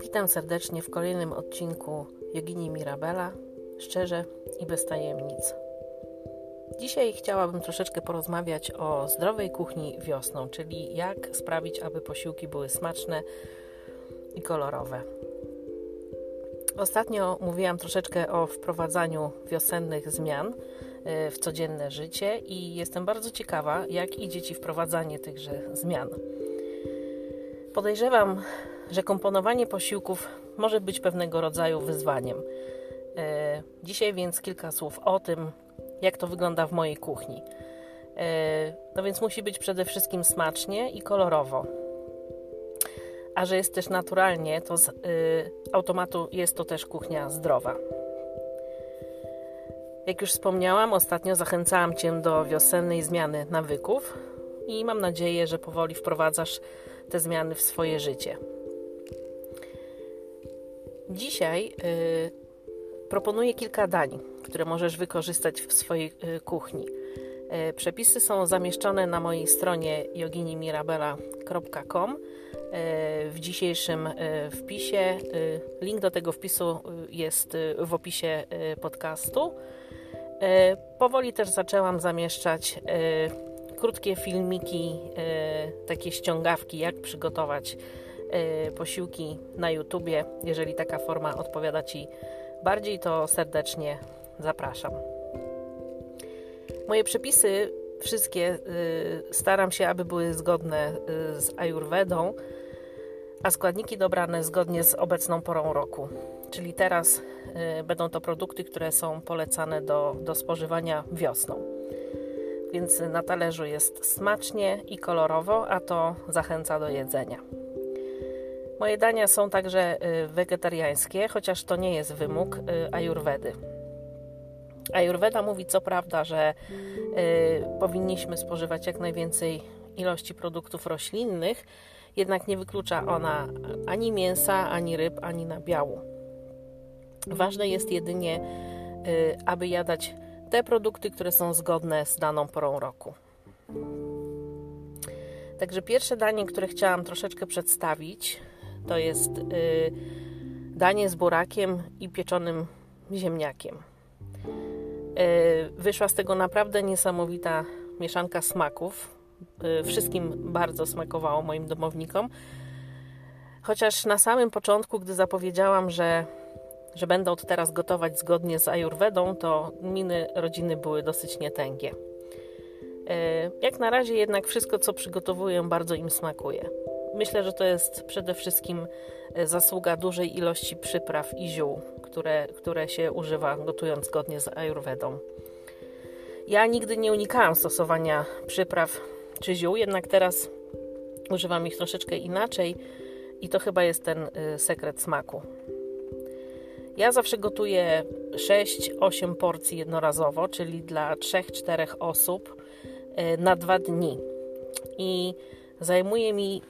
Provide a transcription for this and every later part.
Witam serdecznie w kolejnym odcinku Jogini Mirabela, szczerze i bez tajemnic. Dzisiaj chciałabym troszeczkę porozmawiać o zdrowej kuchni wiosną, czyli jak sprawić, aby posiłki były smaczne i kolorowe. Ostatnio mówiłam troszeczkę o wprowadzaniu wiosennych zmian w codzienne życie i jestem bardzo ciekawa, jak idzie Ci wprowadzanie tychże zmian. Podejrzewam, że komponowanie posiłków może być pewnego rodzaju wyzwaniem. E, dzisiaj więc kilka słów o tym, jak to wygląda w mojej kuchni. E, no więc musi być przede wszystkim smacznie i kolorowo. A że jest też naturalnie, to z automatu jest to też kuchnia zdrowa. Jak już wspomniałam, ostatnio zachęcałam Cię do wiosennej zmiany nawyków i mam nadzieję, że powoli wprowadzasz te zmiany w swoje życie. Dzisiaj y, proponuję kilka dań, które możesz wykorzystać w swojej y, kuchni. Y, przepisy są zamieszczone na mojej stronie joginimirabela.com. Y, w dzisiejszym y, wpisie y, link do tego wpisu jest w opisie podcastu. Powoli też zaczęłam zamieszczać krótkie filmiki, takie ściągawki, jak przygotować posiłki na YouTubie. Jeżeli taka forma odpowiada Ci bardziej, to serdecznie zapraszam. Moje przepisy wszystkie staram się, aby były zgodne z Ayurvedą, a składniki dobrane zgodnie z obecną porą roku. Czyli teraz będą to produkty, które są polecane do, do spożywania wiosną. Więc na talerzu jest smacznie i kolorowo, a to zachęca do jedzenia. Moje dania są także y, wegetariańskie, chociaż to nie jest wymóg y, ajurwedy. Ajurweda mówi co prawda, że y, powinniśmy spożywać jak najwięcej ilości produktów roślinnych, jednak nie wyklucza ona ani mięsa, ani ryb, ani nabiału. Ważne jest jedynie, aby jadać te produkty, które są zgodne z daną porą roku. Także pierwsze danie, które chciałam troszeczkę przedstawić, to jest y, danie z burakiem i pieczonym ziemniakiem. Y, wyszła z tego naprawdę niesamowita mieszanka smaków. Y, wszystkim bardzo smakowało moim domownikom. Chociaż na samym początku, gdy zapowiedziałam, że, że będę od teraz gotować zgodnie z Ayurvedą, to miny rodziny były dosyć nietęgie. Jak na razie jednak wszystko, co przygotowuję, bardzo im smakuje. Myślę, że to jest przede wszystkim e, zasługa dużej ilości przypraw i ziół, które, które się używa gotując zgodnie z Ayurvedą. Ja nigdy nie unikałam stosowania przypraw czy ziół, jednak teraz używam ich troszeczkę inaczej i to chyba jest ten e, sekret smaku. Ja zawsze gotuję 6-8 porcji jednorazowo, czyli dla 3-4 osób e, na dwa dni. I zajmuje mi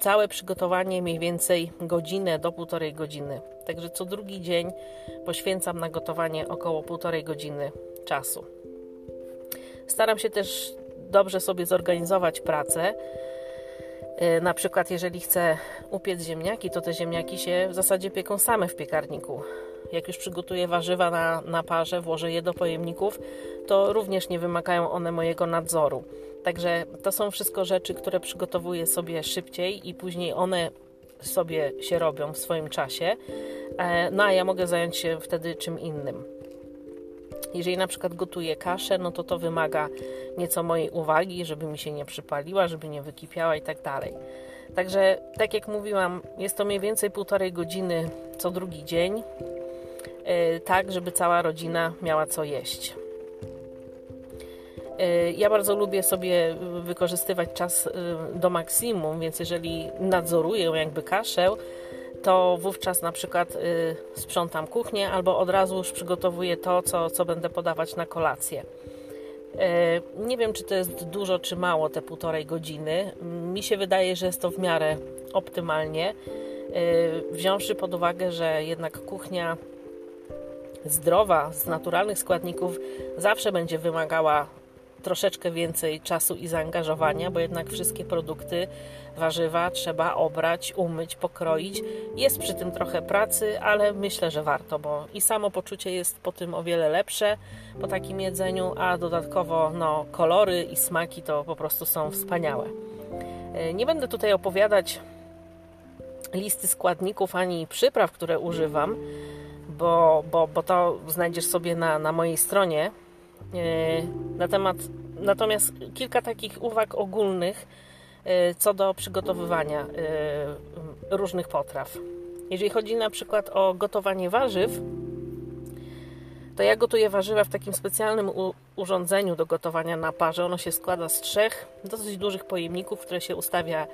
całe przygotowanie mniej więcej godzinę do półtorej godziny. Także co drugi dzień poświęcam na gotowanie około półtorej godziny czasu. Staram się też dobrze sobie zorganizować pracę. E, na przykład, jeżeli chcę upiec ziemniaki, to te ziemniaki się w zasadzie pieką same w piekarniku. Jak już przygotuję warzywa na, na parze, włożę je do pojemników, to również nie wymagają one mojego nadzoru. Także to są wszystko rzeczy, które przygotowuję sobie szybciej i później one sobie się robią w swoim czasie. E, no a ja mogę zająć się wtedy czym innym. Jeżeli na przykład gotuję kaszę, no to to wymaga nieco mojej uwagi, żeby mi się nie przypaliła, żeby nie wykipiała i tak dalej. Także, tak jak mówiłam, jest to mniej więcej półtorej godziny co drugi dzień, tak żeby cała rodzina miała co jeść. E, ja bardzo lubię sobie wykorzystywać czas e, do maksimum, więc jeżeli nadzoruję jakby kaszę, to wówczas na przykład sprzątam kuchnię albo od razu już przygotowuję to, co, co będę podawać na kolację. Nie wiem, czy to jest dużo, czy mało te półtorej godziny. Mi się wydaje, że jest to w miarę optymalnie, wziąwszy pod uwagę, że jednak kuchnia zdrowa, z naturalnych składników, zawsze będzie wymagała troszeczkę więcej czasu i zaangażowania, bo jednak wszystkie produkty, warzywa trzeba obrać, umyć, pokroić. Jest przy tym trochę pracy, ale myślę, że warto, bo i samo poczucie jest po tym o wiele lepsze po takim jedzeniu, a dodatkowo no, kolory i smaki to po prostu są wspaniałe. E, nie będę tutaj opowiadać listy składników ani przypraw, które używam, bo, bo, bo to znajdziesz sobie na, na mojej stronie e, na temat, natomiast kilka takich uwag ogólnych e, co do przygotowywania różnych potraw. Jeżeli chodzi na przykład o gotowanie warzyw, to ja gotuję warzywa w takim specjalnym urządzeniu do gotowania na parze. Ono się składa z trzech dosyć dużych pojemników, które się ustawia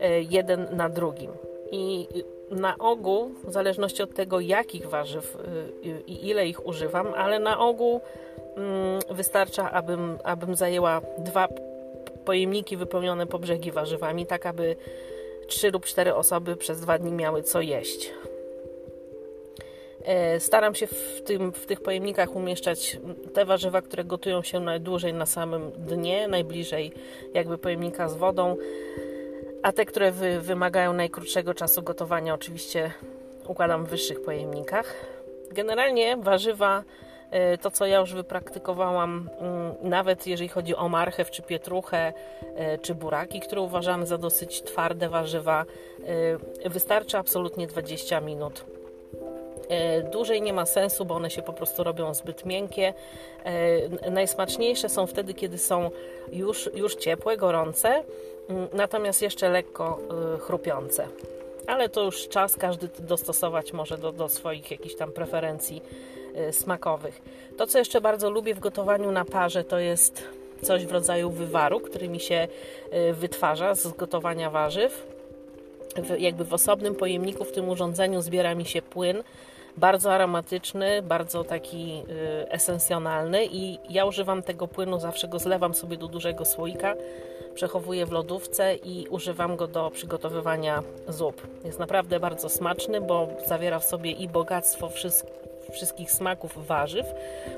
e, jeden na drugim. I na ogół, w zależności od tego, jakich warzyw e, i ile ich używam, ale na ogół mm, wystarcza, abym, abym zajęła dwa pojemniki wypełnione po brzegi warzywami, tak aby trzy lub cztery osoby przez dwa dni miały co jeść. E, staram się w, tym, w tych pojemnikach umieszczać te warzywa, które gotują się najdłużej na samym dnie, najbliżej jakby pojemnika z wodą, a te, które wy, wymagają najkrótszego czasu gotowania, oczywiście układam w wyższych pojemnikach. Generalnie warzywa, e, to co ja już wypraktykowałam, mm, nawet jeżeli chodzi o marchew, czy pietruchę, e, czy buraki, które uważamy za dosyć twarde warzywa, wystarczy absolutnie 20 minut E, dłużej nie ma sensu, bo one się po prostu robią zbyt miękkie. E, najsmaczniejsze są wtedy, kiedy są już, już ciepłe, gorące, natomiast jeszcze lekko e, chrupiące. Ale to już czas każdy dostosować może do, do swoich jakichś tam preferencji smakowych. To, co jeszcze bardzo lubię w gotowaniu na parze, to jest coś w rodzaju wywaru, który mi się wytwarza z gotowania warzyw. Jakby w osobnym pojemniku w tym urządzeniu zbiera mi się płyn, bardzo aromatyczny, bardzo taki y, esencjonalny i ja używam tego płynu, zawsze go zlewam sobie do dużego słoika, przechowuję w lodówce i używam go do przygotowywania zup. Jest naprawdę bardzo smaczny, bo zawiera w sobie i bogactwo wszystkich smaków warzyw,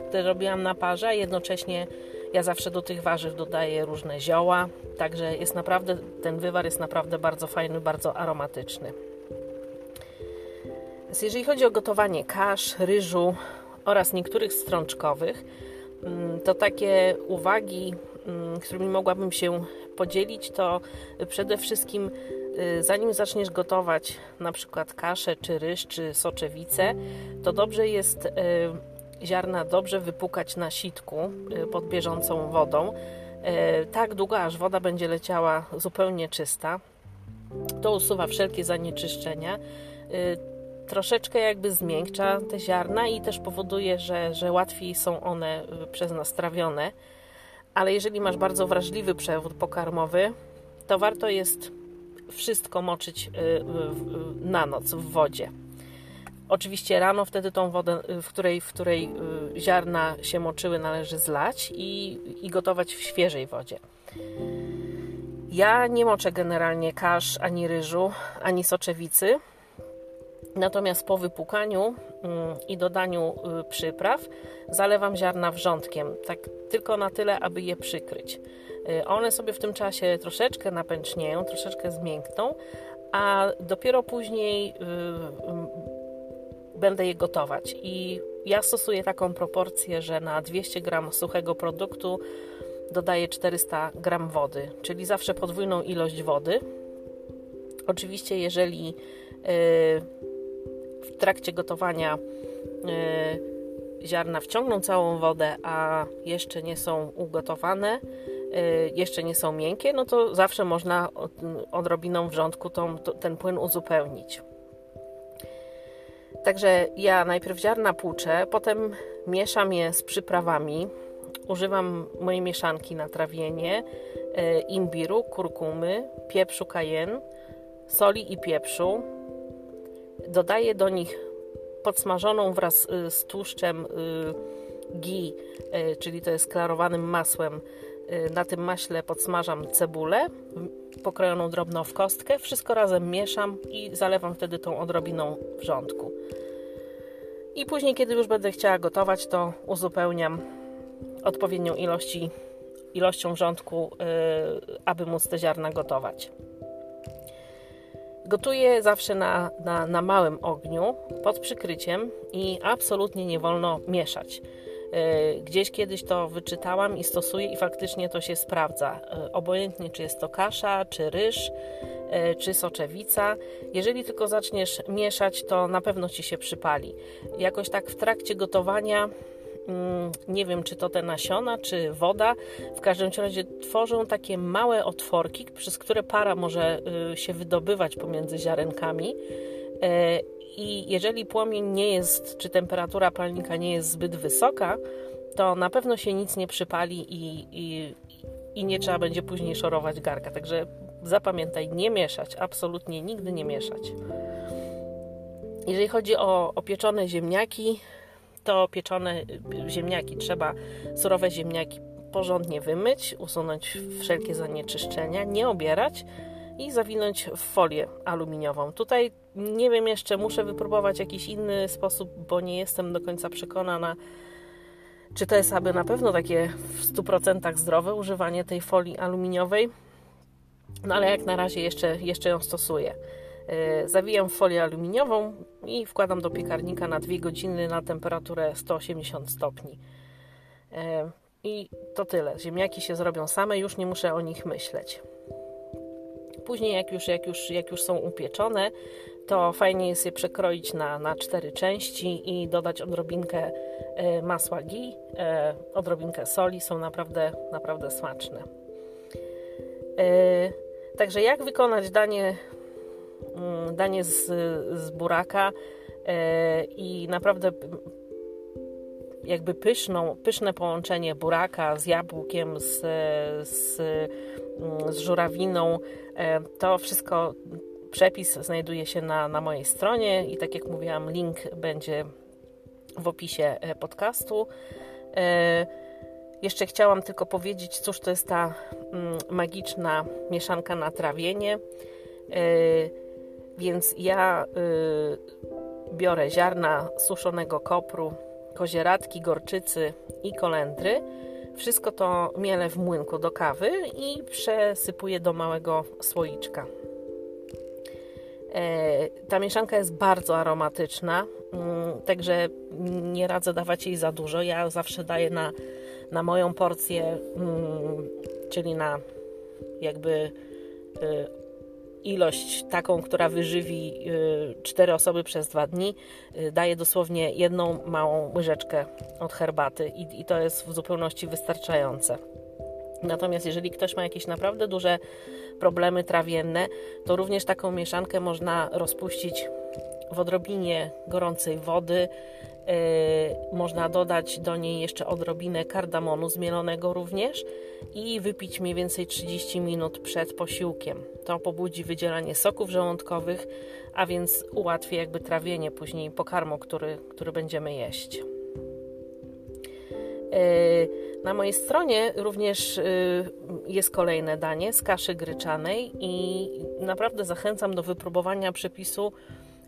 które robiłam na parze, a jednocześnie ja zawsze do tych warzyw dodaję różne zioła, także jest naprawdę, ten wywar jest naprawdę bardzo fajny, bardzo aromatyczny. Jeżeli chodzi o gotowanie kasz, ryżu oraz niektórych strączkowych, mm, to takie uwagi, mm, którymi mogłabym się podzielić, to przede wszystkim y, zanim zaczniesz gotować na przykład kaszę, czy ryż, czy soczewicę, to dobrze jest y, ziarna dobrze wypukać na sitku y, pod bieżącą wodą, tak długo aż woda będzie leciała zupełnie czysta. To usuwa wszelkie zanieczyszczenia troszeczkę jakby zmiękcza te ziarna i też powoduje, że, że łatwiej są one y, przez nas trawione. Ale jeżeli masz bardzo wrażliwy przewód pokarmowy, to warto jest wszystko moczyć y, y, na noc w wodzie. Oczywiście rano wtedy tą wodę, w której, w której ziarna się moczyły, należy zlać i, i gotować w świeżej wodzie. Ja nie moczę generalnie kasz, ani ryżu, ani soczewicy Natomiast po wypukaniu mm, i dodaniu y, przypraw zalewam ziarna wrzątkiem, tak tylko na tyle, aby je przykryć. Y, one sobie w tym czasie troszeczkę napęcznieją, troszeczkę zmiękną, a dopiero później y, będę je gotować. I ja stosuję taką proporcję, że na 200 gram suchego produktu dodaję 400 gram wody, czyli zawsze podwójną ilość wody. Oczywiście, jeżeli w trakcie gotowania y, ziarna wciągną całą wodę, a jeszcze nie są ugotowane, y, jeszcze nie są miękkie, no to zawsze można odrobiną wrzątku tą, ten płyn uzupełnić. Także ja najpierw ziarna płuczę, potem mieszam je z przyprawami. Używam mojej mieszanki na trawienie, y, imbiru, kurkumy, pieprzu cayenne, soli i pieprzu, Dodaję do nich podsmażoną wraz y, z tłuszczem y, ghee, y, czyli to jest klarowanym masłem. Na tym maśle podsmażam cebulę pokrojoną drobno w kostkę. Wszystko razem mieszam i zalewam wtedy tą odrobiną wrzątku. I później, kiedy już będę chciała gotować, to uzupełniam odpowiednią ilości ilością wrzątku, aby móc te ziarna gotować. Gotuję zawsze na, na, na małym ogniu, pod przykryciem i absolutnie nie wolno mieszać. E, gdzieś kiedyś to wyczytałam i stosuję, i faktycznie to się sprawdza. E, obojętnie, czy jest to kasza, czy ryż, e, czy soczewica. Jeżeli tylko zaczniesz mieszać, to na pewno ci się przypali. Jakoś tak w trakcie gotowania nie wiem, czy to te nasiona, czy woda. W każdym razie tworzą takie małe otworki, przez które para może y, się wydobywać pomiędzy ziarenkami. I jeżeli płomień nie jest, czy temperatura palnika nie jest zbyt wysoka, to na pewno się nic nie przypali i, i, i nie trzeba będzie później szorować garka. Także zapamiętaj, nie mieszać, absolutnie nigdy nie mieszać. Jeżeli chodzi o, o pieczone ziemniaki, to pieczone ziemniaki trzeba, surowe ziemniaki porządnie wymyć, usunąć wszelkie zanieczyszczenia, nie obierać i zawinąć w folię aluminiową. Tutaj nie wiem jeszcze, muszę wypróbować jakiś inny sposób, bo nie jestem do końca przekonana, czy to jest aby na pewno takie w 100% zdrowe używanie tej folii aluminiowej. No ale jak na razie jeszcze, jeszcze ją stosuję. Yy, zawijam folię aluminiową i wkładam do piekarnika na 2 godziny na temperaturę 180 stopni. Yy, I to tyle. Ziemniaki się zrobią same, już nie muszę o nich myśleć. Później, jak już, jak już, jak już są upieczone, to fajnie jest je przekroić na, na cztery części i dodać odrobinkę e, masła ghee, e, odrobinkę soli. Są naprawdę, naprawdę smaczne. E, także jak wykonać danie, danie z, z buraka i naprawdę jakby pyszną, pyszne połączenie buraka z jabłkiem, z, z, mm, z żurawiną. E, to wszystko, przepis znajduje się na, na mojej stronie i tak jak mówiłam, link będzie w opisie e, podcastu. E, jeszcze chciałam tylko powiedzieć, cóż to jest ta mm, magiczna mieszanka na trawienie. Więc ja biorę ziarna suszonego kopru, kozieradki, gorczycy i kolendry. Wszystko to mielę w młynku do kawy i przesypuję do małego słoiczka. E, ta mieszanka jest bardzo aromatyczna, mm, także nie radzę dawać jej za dużo. Ja zawsze daję na, na moją porcję, mm, czyli na jakby y, ilość taką, która wyżywi y, cztery osoby przez dwa dni, y, daje dosłownie jedną małą łyżeczkę od herbaty i, i to jest w zupełności wystarczające. Natomiast jeżeli ktoś ma jakieś naprawdę duże problemy trawienne, to również taką mieszankę można rozpuścić w odrobinie gorącej wody. Yy, można dodać do niej jeszcze odrobinę kardamonu zmielonego również i wypić mniej więcej 30 minut przed posiłkiem. To pobudzi wydzielanie soków żołądkowych, a więc ułatwi jakby trawienie później pokarmu, który, który będziemy jeść. Yy, na mojej stronie również yy, jest kolejne danie z kaszy gryczanej i naprawdę zachęcam do wypróbowania przepisu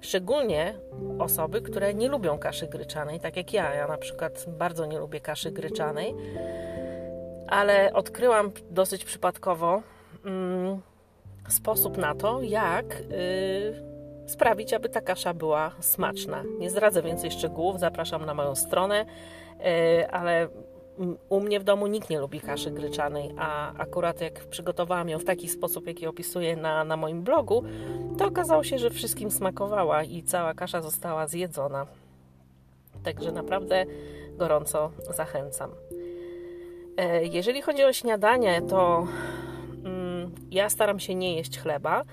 Szczególnie osoby, które nie lubią kaszy gryczanej, tak jak ja. Ja na przykład bardzo nie lubię kaszy gryczanej, ale odkryłam dosyć przypadkowo mm, sposób na to, jak y, sprawić, aby ta kasza była smaczna. Nie zdradzę więcej szczegółów, zapraszam na moją stronę, y, ale u mnie w domu nikt nie lubi kaszy gryczanej, a akurat jak przygotowałam ją w taki sposób, jaki opisuję na, na moim blogu, to okazało się, że wszystkim smakowała i cała kasza została zjedzona. Także naprawdę gorąco zachęcam. E, jeżeli chodzi o śniadanie, to mm, ja staram się nie jeść chleba.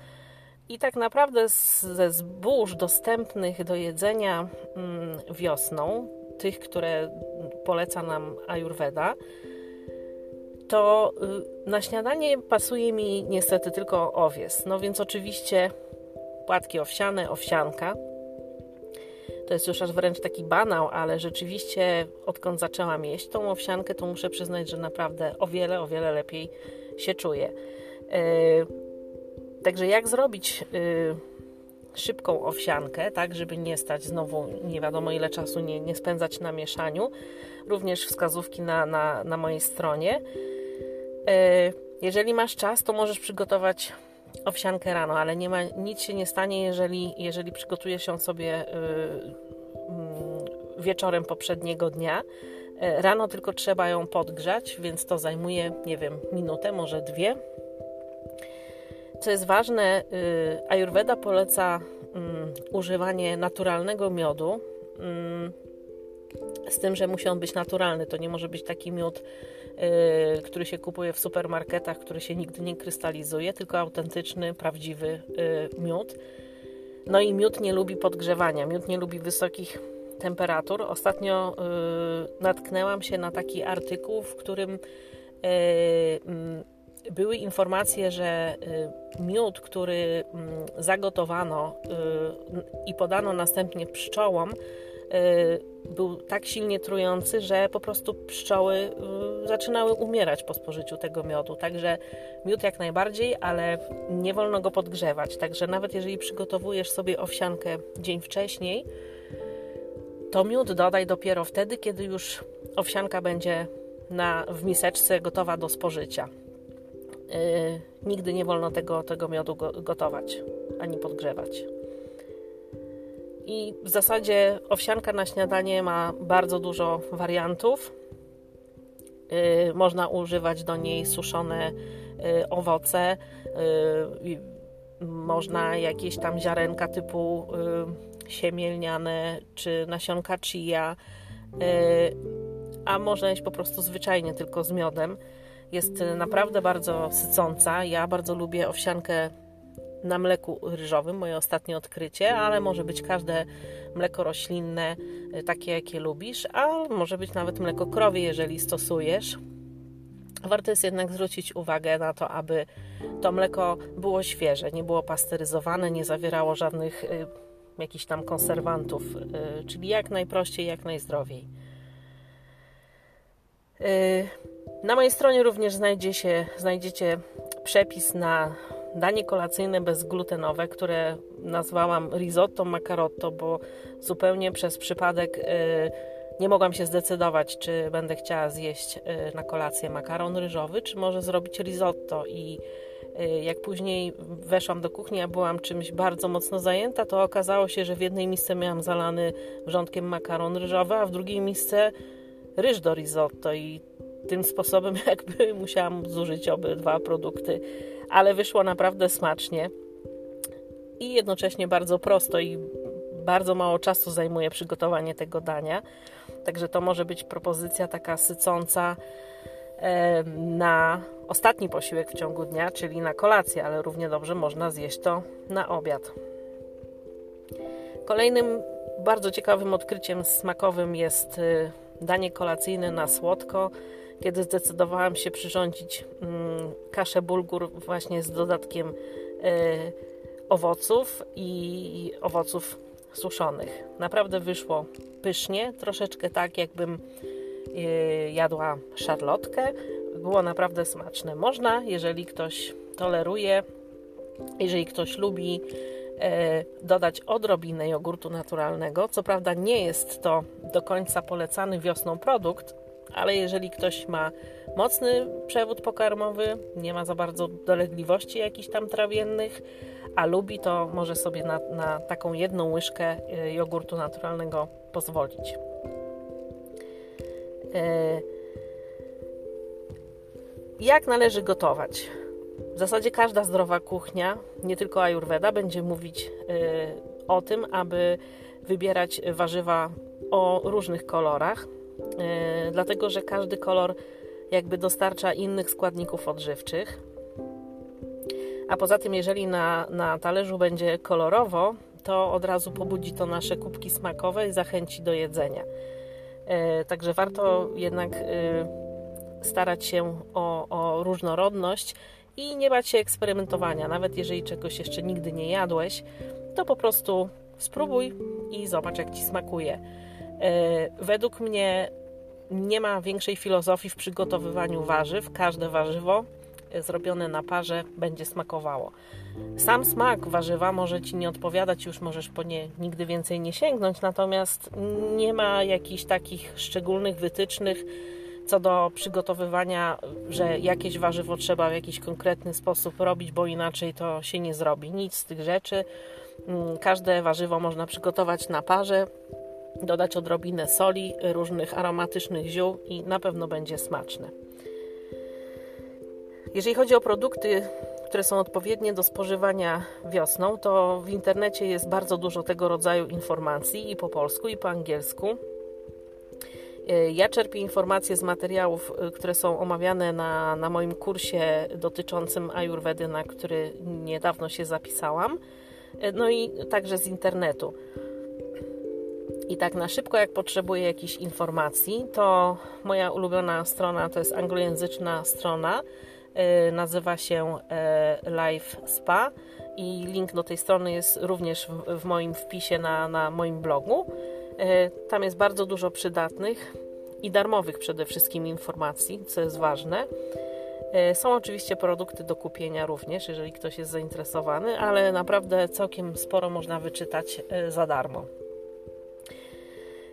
I tak naprawdę ze zbóż dostępnych do jedzenia mm, wiosną, tych, które poleca nam Ayurveda, to y, na śniadanie pasuje mi niestety tylko owies. No więc oczywiście płatki owsiane, owsianka. To jest już aż wręcz taki banał, ale rzeczywiście odkąd zaczęłam jeść tą owsiankę, to muszę przyznać, że naprawdę o wiele, o wiele lepiej się czuję. Yy, także jak zrobić yy, szybką owsiankę, tak, żeby nie stać znowu nie wiadomo ile czasu, nie, nie spędzać na mieszaniu. Również wskazówki na, na, na mojej stronie. Jeżeli masz czas, to możesz przygotować owsiankę rano, ale nie ma, nic się nie stanie, jeżeli, jeżeli przygotujesz ją sobie mm, wieczorem poprzedniego dnia. Rano tylko trzeba ją podgrzać, więc to zajmuje, nie wiem, minutę, może dwie. Co jest ważne, Ayurveda poleca używanie naturalnego miodu z tym, że musi on być naturalny. To nie może być taki miód, yy, który się kupuje w supermarketach, który się nigdy nie krystalizuje, tylko autentyczny, prawdziwy yy, miód. No i miód nie lubi podgrzewania, miód nie lubi wysokich temperatur. Ostatnio natknęłam się na taki artykuł, w którym mm, były informacje, że y, miód, który mm, zagotowano y, i podano następnie pszczołom, Y, był tak silnie trujący, że po prostu pszczoły zaczynały umierać po spożyciu tego miodu. Także miód jak najbardziej, ale nie wolno go podgrzewać. Także nawet jeżeli przygotowujesz sobie owsiankę dzień wcześniej, to miód dodaj dopiero wtedy, kiedy już owsianka będzie na, w miseczce gotowa do spożycia. Yy, nigdy nie wolno tego, tego miodu go, gotować ani podgrzewać. I w zasadzie owsianka na śniadanie ma bardzo dużo wariantów. Yy, można używać do niej suszone yy, owoce, można jakieś tam ziarenka typu y, siemielniane czy nasionka chia, y, a można jeść po prostu zwyczajnie tylko z miodem. Jest naprawdę bardzo sycąca. Ja bardzo lubię owsiankę na mleku ryżowym, moje ostatnie odkrycie, ale może być każde mleko roślinne, y, takie jakie lubisz, a może być nawet mleko krowie, jeżeli stosujesz. Warto jest jednak zwrócić uwagę na to, aby to mleko było świeże, nie było pasteryzowane, nie zawierało żadnych y, jakichś tam konserwantów, y, czyli jak najprościej, jak najzdrowiej. Y, na mojej stronie również znajdzie się, znajdziecie przepis na danie kolacyjne bezglutenowe, które nazwałam risotto macarotto, bo zupełnie przez przypadek y, nie mogłam się zdecydować, czy będę chciała zjeść y, na kolację makaron ryżowy, czy może zrobić risotto. I y, jak później weszłam do kuchni, a byłam czymś bardzo mocno zajęta, to okazało się, że w jednej misce miałam zalany wrzątkiem makaron ryżowy, a w drugiej misce ryż do risotto. I tym sposobem jakby musiałam zużyć obydwa produkty ale wyszło naprawdę smacznie i jednocześnie bardzo prosto i bardzo mało czasu zajmuje przygotowanie tego dania. Także to może być propozycja taka sycąca na ostatni posiłek w ciągu dnia, czyli na kolację, ale równie dobrze można zjeść to na obiad. Kolejnym bardzo ciekawym odkryciem smakowym jest y, danie kolacyjne na słodko kiedy zdecydowałam się przyrządzić mm, kaszę bulgur właśnie z dodatkiem e, owoców i owoców suszonych. Naprawdę wyszło pysznie, troszeczkę tak jakbym e, jadła szarlotkę. Było naprawdę smaczne. Można, jeżeli ktoś toleruje, jeżeli ktoś lubi, e, dodać odrobinę jogurtu naturalnego. Co prawda nie jest to do końca polecany wiosną produkt, ale jeżeli ktoś ma mocny przewód pokarmowy, nie ma za bardzo dolegliwości jakichś tam trawiennych, a lubi, to może sobie na, na taką jedną łyżkę y, jogurtu naturalnego pozwolić. Y, jak należy gotować? W zasadzie każda zdrowa kuchnia, nie tylko Ayurveda, będzie mówić y, o tym, aby wybierać warzywa o różnych kolorach, dlatego że każdy kolor jakby dostarcza innych składników odżywczych. A poza tym, jeżeli na, na talerzu będzie kolorowo, to od razu pobudzi to nasze kubki smakowe i zachęci do jedzenia. E, także warto jednak e, starać się o, o różnorodność i nie bać się eksperymentowania. Nawet jeżeli czegoś jeszcze nigdy nie jadłeś, to po prostu spróbuj i zobacz, jak ci smakuje. E, według mnie nie ma większej filozofii w przygotowywaniu warzyw. Każde warzywo zrobione na parze będzie smakowało. Sam smak warzywa może ci nie odpowiadać, już możesz po nie nigdy więcej nie sięgnąć, natomiast nie ma jakichś takich szczególnych wytycznych, co do przygotowywania, że jakieś warzywo trzeba w jakiś konkretny sposób robić, bo inaczej to się nie zrobi. Nic z tych rzeczy. Mm, każde warzywo można przygotować na parze, dodać odrobinę soli, różnych aromatycznych ziół i na pewno będzie smaczne. Jeżeli chodzi o produkty, które są odpowiednie do spożywania wiosną, to w internecie jest bardzo dużo tego rodzaju informacji i po polsku, i po angielsku. Ja czerpię informacje z materiałów, które są omawiane na, na moim kursie dotyczącym Ayurvedy, na który niedawno się zapisałam, no i także z internetu. I tak na szybko, jak potrzebuję jakichś informacji, to moja ulubiona strona to jest anglojęzyczna strona E, nazywa się e, Live Spa i link do tej strony jest również w, moim wpisie na, na moim blogu. E, tam jest bardzo dużo przydatnych i darmowych przede wszystkim informacji, co jest ważne. Są oczywiście produkty do kupienia również, jeżeli ktoś jest zainteresowany, ale naprawdę całkiem sporo można wyczytać za darmo.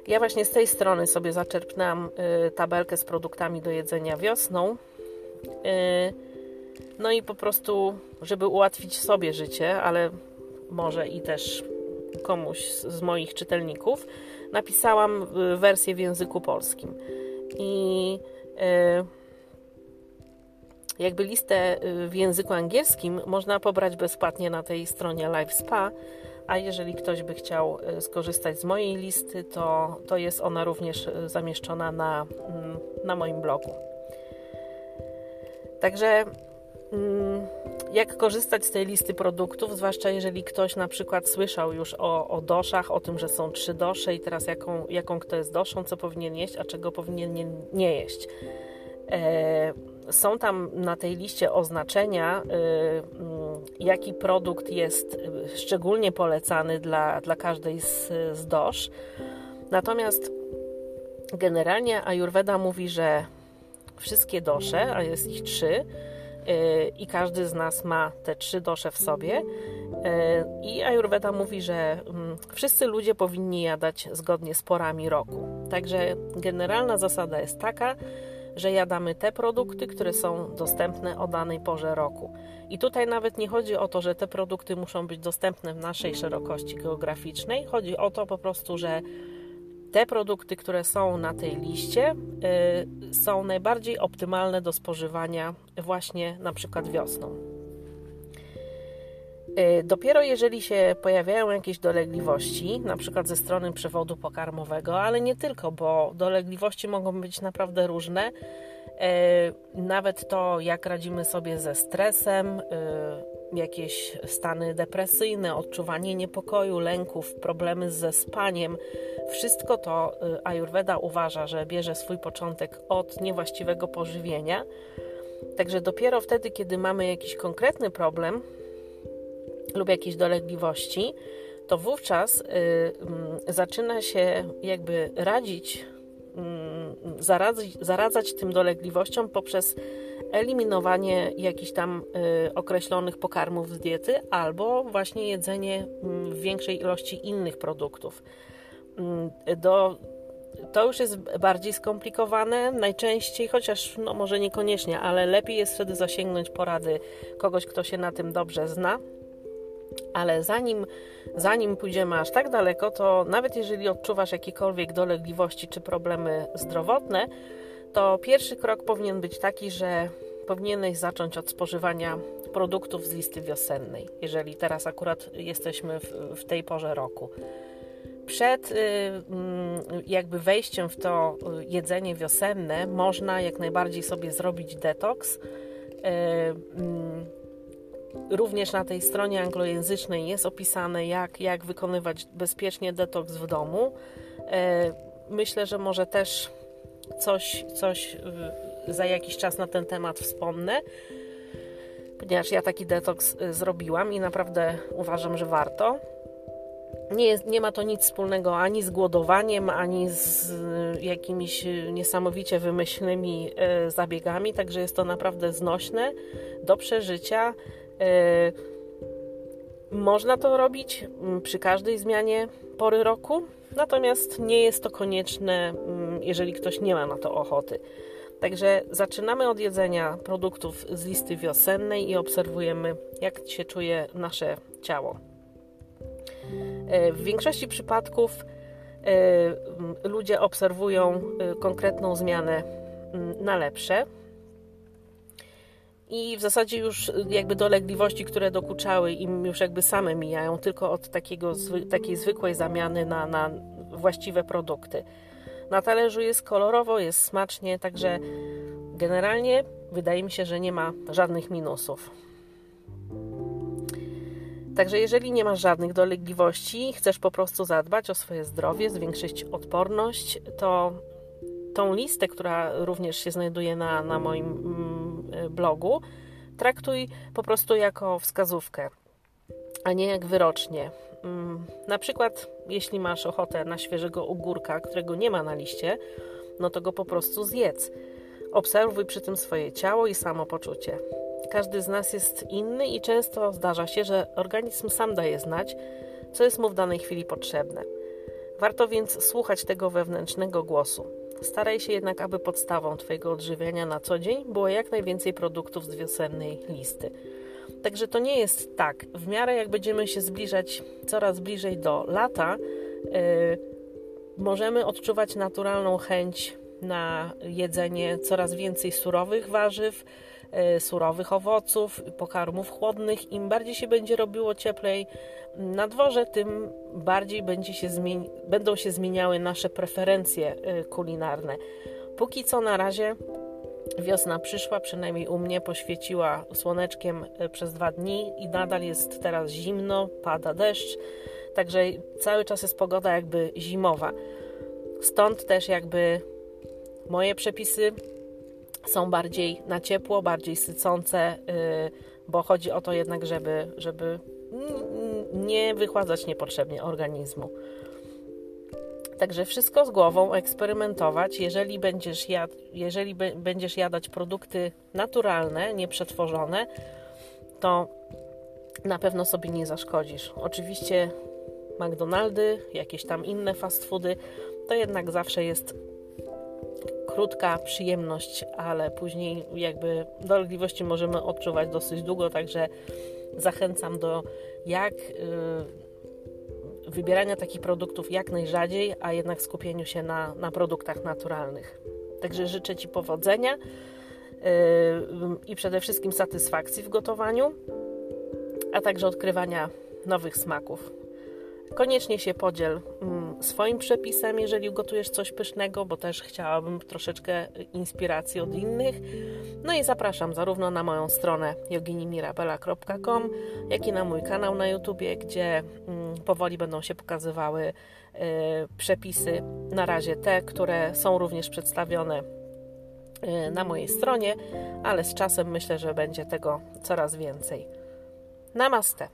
Ja właśnie z tej strony sobie zaczerpnęłam tabelkę z produktami do jedzenia wiosną Y, no i po prostu, żeby ułatwić sobie życie, ale może i też komuś z moich czytelników, napisałam y, wersję w języku polskim. I y, jakby listę w języku angielskim można pobrać bezpłatnie na tej stronie Live Spa, a jeżeli ktoś by chciał skorzystać z mojej listy, to, to jest ona również zamieszczona na, mm, na moim blogu. Także mm, jak korzystać z tej listy produktów, zwłaszcza jeżeli ktoś na przykład słyszał już o, o doszach, o tym, że są trzy dosze i teraz jaką, jaką kto jest doszą, co powinien jeść, a czego powinien nie, nie jeść. E, są tam na tej liście oznaczenia, y, mm, jaki produkt jest szczególnie polecany dla, dla każdej z, z dosz. Natomiast generalnie Ayurveda mówi, że wszystkie dosze, a jest ich trzy, y, i każdy z nas ma te trzy dosze w sobie. Y, I Ayurveda mówi, że mm, wszyscy ludzie powinni jadać zgodnie z porami roku. Także generalna zasada jest taka, że jadamy te produkty, które są dostępne o danej porze roku. I tutaj nawet nie chodzi o to, że te produkty muszą być dostępne w naszej szerokości geograficznej. Chodzi o to po prostu, że te produkty, które są na tej liście, y, są najbardziej optymalne do spożywania właśnie na przykład wiosną. Y, dopiero jeżeli się pojawiają jakieś dolegliwości, na przykład ze strony przewodu pokarmowego, ale nie tylko, bo dolegliwości mogą być naprawdę różne. Y, nawet to, jak radzimy sobie ze stresem, jakieś stany depresyjne, odczuwanie niepokoju, lęków, problemy ze spaniem. Wszystko to y, Ayurveda uważa, że bierze swój początek od niewłaściwego pożywienia. Także dopiero wtedy, kiedy mamy jakiś konkretny problem lub jakieś dolegliwości, to wówczas y, y, zaczyna się jakby radzić, y, zaradzać, zaradzać tym dolegliwościom poprzez eliminowanie jakichś tam y, określonych pokarmów z diety albo właśnie jedzenie mm, większej ilości innych produktów. Mm, do, to już jest bardziej skomplikowane najczęściej, chociaż no może niekoniecznie, ale lepiej jest wtedy zasięgnąć porady kogoś, kto się na tym dobrze zna. Ale zanim, zanim pójdziemy aż tak daleko, to nawet jeżeli odczuwasz jakiekolwiek dolegliwości czy problemy zdrowotne, to pierwszy krok powinien być taki, że powinieneś zacząć od spożywania produktów z listy wiosennej, jeżeli teraz akurat jesteśmy w, w tej porze roku. Przed y, mm, jakby wejściem w to jedzenie wiosenne można jak najbardziej sobie zrobić detoks. Y, mm, również na tej stronie anglojęzycznej jest opisane, jak, jak wykonywać bezpiecznie detoks w domu. Y, myślę, że może też coś, coś y, za jakiś czas na ten temat wspomnę, ponieważ ja taki detoks y, zrobiłam i naprawdę uważam, że warto. Nie, jest, nie ma to nic wspólnego ani z głodowaniem, ani z jakimiś niesamowicie wymyślnymi zabiegami, także jest to naprawdę znośne do przeżycia. Można to robić mm, przy każdej zmianie pory roku, natomiast nie jest to konieczne, mm, jeżeli ktoś nie ma na to ochoty. Także zaczynamy od jedzenia produktów z listy wiosennej i obserwujemy, jak się czuje nasze ciało. E, w większości przypadków e, ludzie obserwują konkretną zmianę na lepsze. I w zasadzie już jakby dolegliwości, które dokuczały im już jakby same mijają, tylko od takiego, takiej zwykłej zamiany na, na właściwe produkty. Na talerzu jest kolorowo, jest smacznie, także generalnie wydaje mi się, że nie ma żadnych minusów. Także jeżeli nie masz żadnych dolegliwości, chcesz po prostu zadbać o swoje zdrowie, zwiększyć odporność, to tą listę, która również się znajduje na, na moim mm, blogu, traktuj po prostu jako wskazówkę, a nie jak wyrocznie. Mm, na przykład, jeśli masz ochotę na świeżego ogórka, którego nie ma na liście, no to go po prostu zjedz. Obserwuj przy tym swoje ciało i samopoczucie. Każdy z nas jest inny i często zdarza się, że organizm sam daje znać, co jest mu w danej chwili potrzebne. Warto więc słuchać tego wewnętrznego głosu. Staraj się jednak, aby podstawą Twojego odżywiania na co dzień było jak najwięcej produktów z wiosennej listy. Także to nie jest tak. W miarę jak będziemy się zbliżać coraz bliżej do lata, yy, możemy odczuwać naturalną chęć na jedzenie coraz więcej surowych warzyw, surowych owoców, pokarmów chłodnych. Im bardziej się będzie robiło cieplej na dworze, tym bardziej będzie się zmieni- będą się zmieniały nasze preferencje yy, kulinarne. Póki co na razie Wiosna przyszła, przynajmniej u mnie poświeciła słoneczkiem e, przez dwa dni i nadal jest teraz zimno, pada deszcz, także cały czas jest pogoda jakby zimowa. Stąd też jakby moje przepisy są bardziej na ciepło, bardziej sycące, e, bo chodzi o to jednak, żeby, żeby nie wychładzać niepotrzebnie organizmu. Także wszystko z głową, eksperymentować. Jeżeli będziesz, jad, jeżeli będziesz jadać produkty naturalne, nieprzetworzone, to na pewno sobie nie zaszkodzisz. Oczywiście McDonaldy, jakieś tam inne fast foody, to jednak zawsze jest krótka przyjemność, ale później jakby dolegliwości możemy odczuwać dosyć długo, także zachęcam do jak yy, wybierania takich produktów jak najrzadziej, a jednak skupieniu się na, na produktach naturalnych. Także życzę Ci powodzenia yy, i przede wszystkim satysfakcji w gotowaniu, a także odkrywania nowych smaków. Koniecznie się podziel mm, swoim przepisem, jeżeli gotujesz coś pysznego, bo też chciałabym troszeczkę inspiracji od innych. No i zapraszam zarówno na moją stronę joginimirabela.com, jak i na mój kanał na YouTubie, gdzie mm, powoli będą się pokazywały y, przepisy. Na razie te, które są również przedstawione y, na mojej stronie, ale z czasem myślę, że będzie tego coraz więcej. Namaste.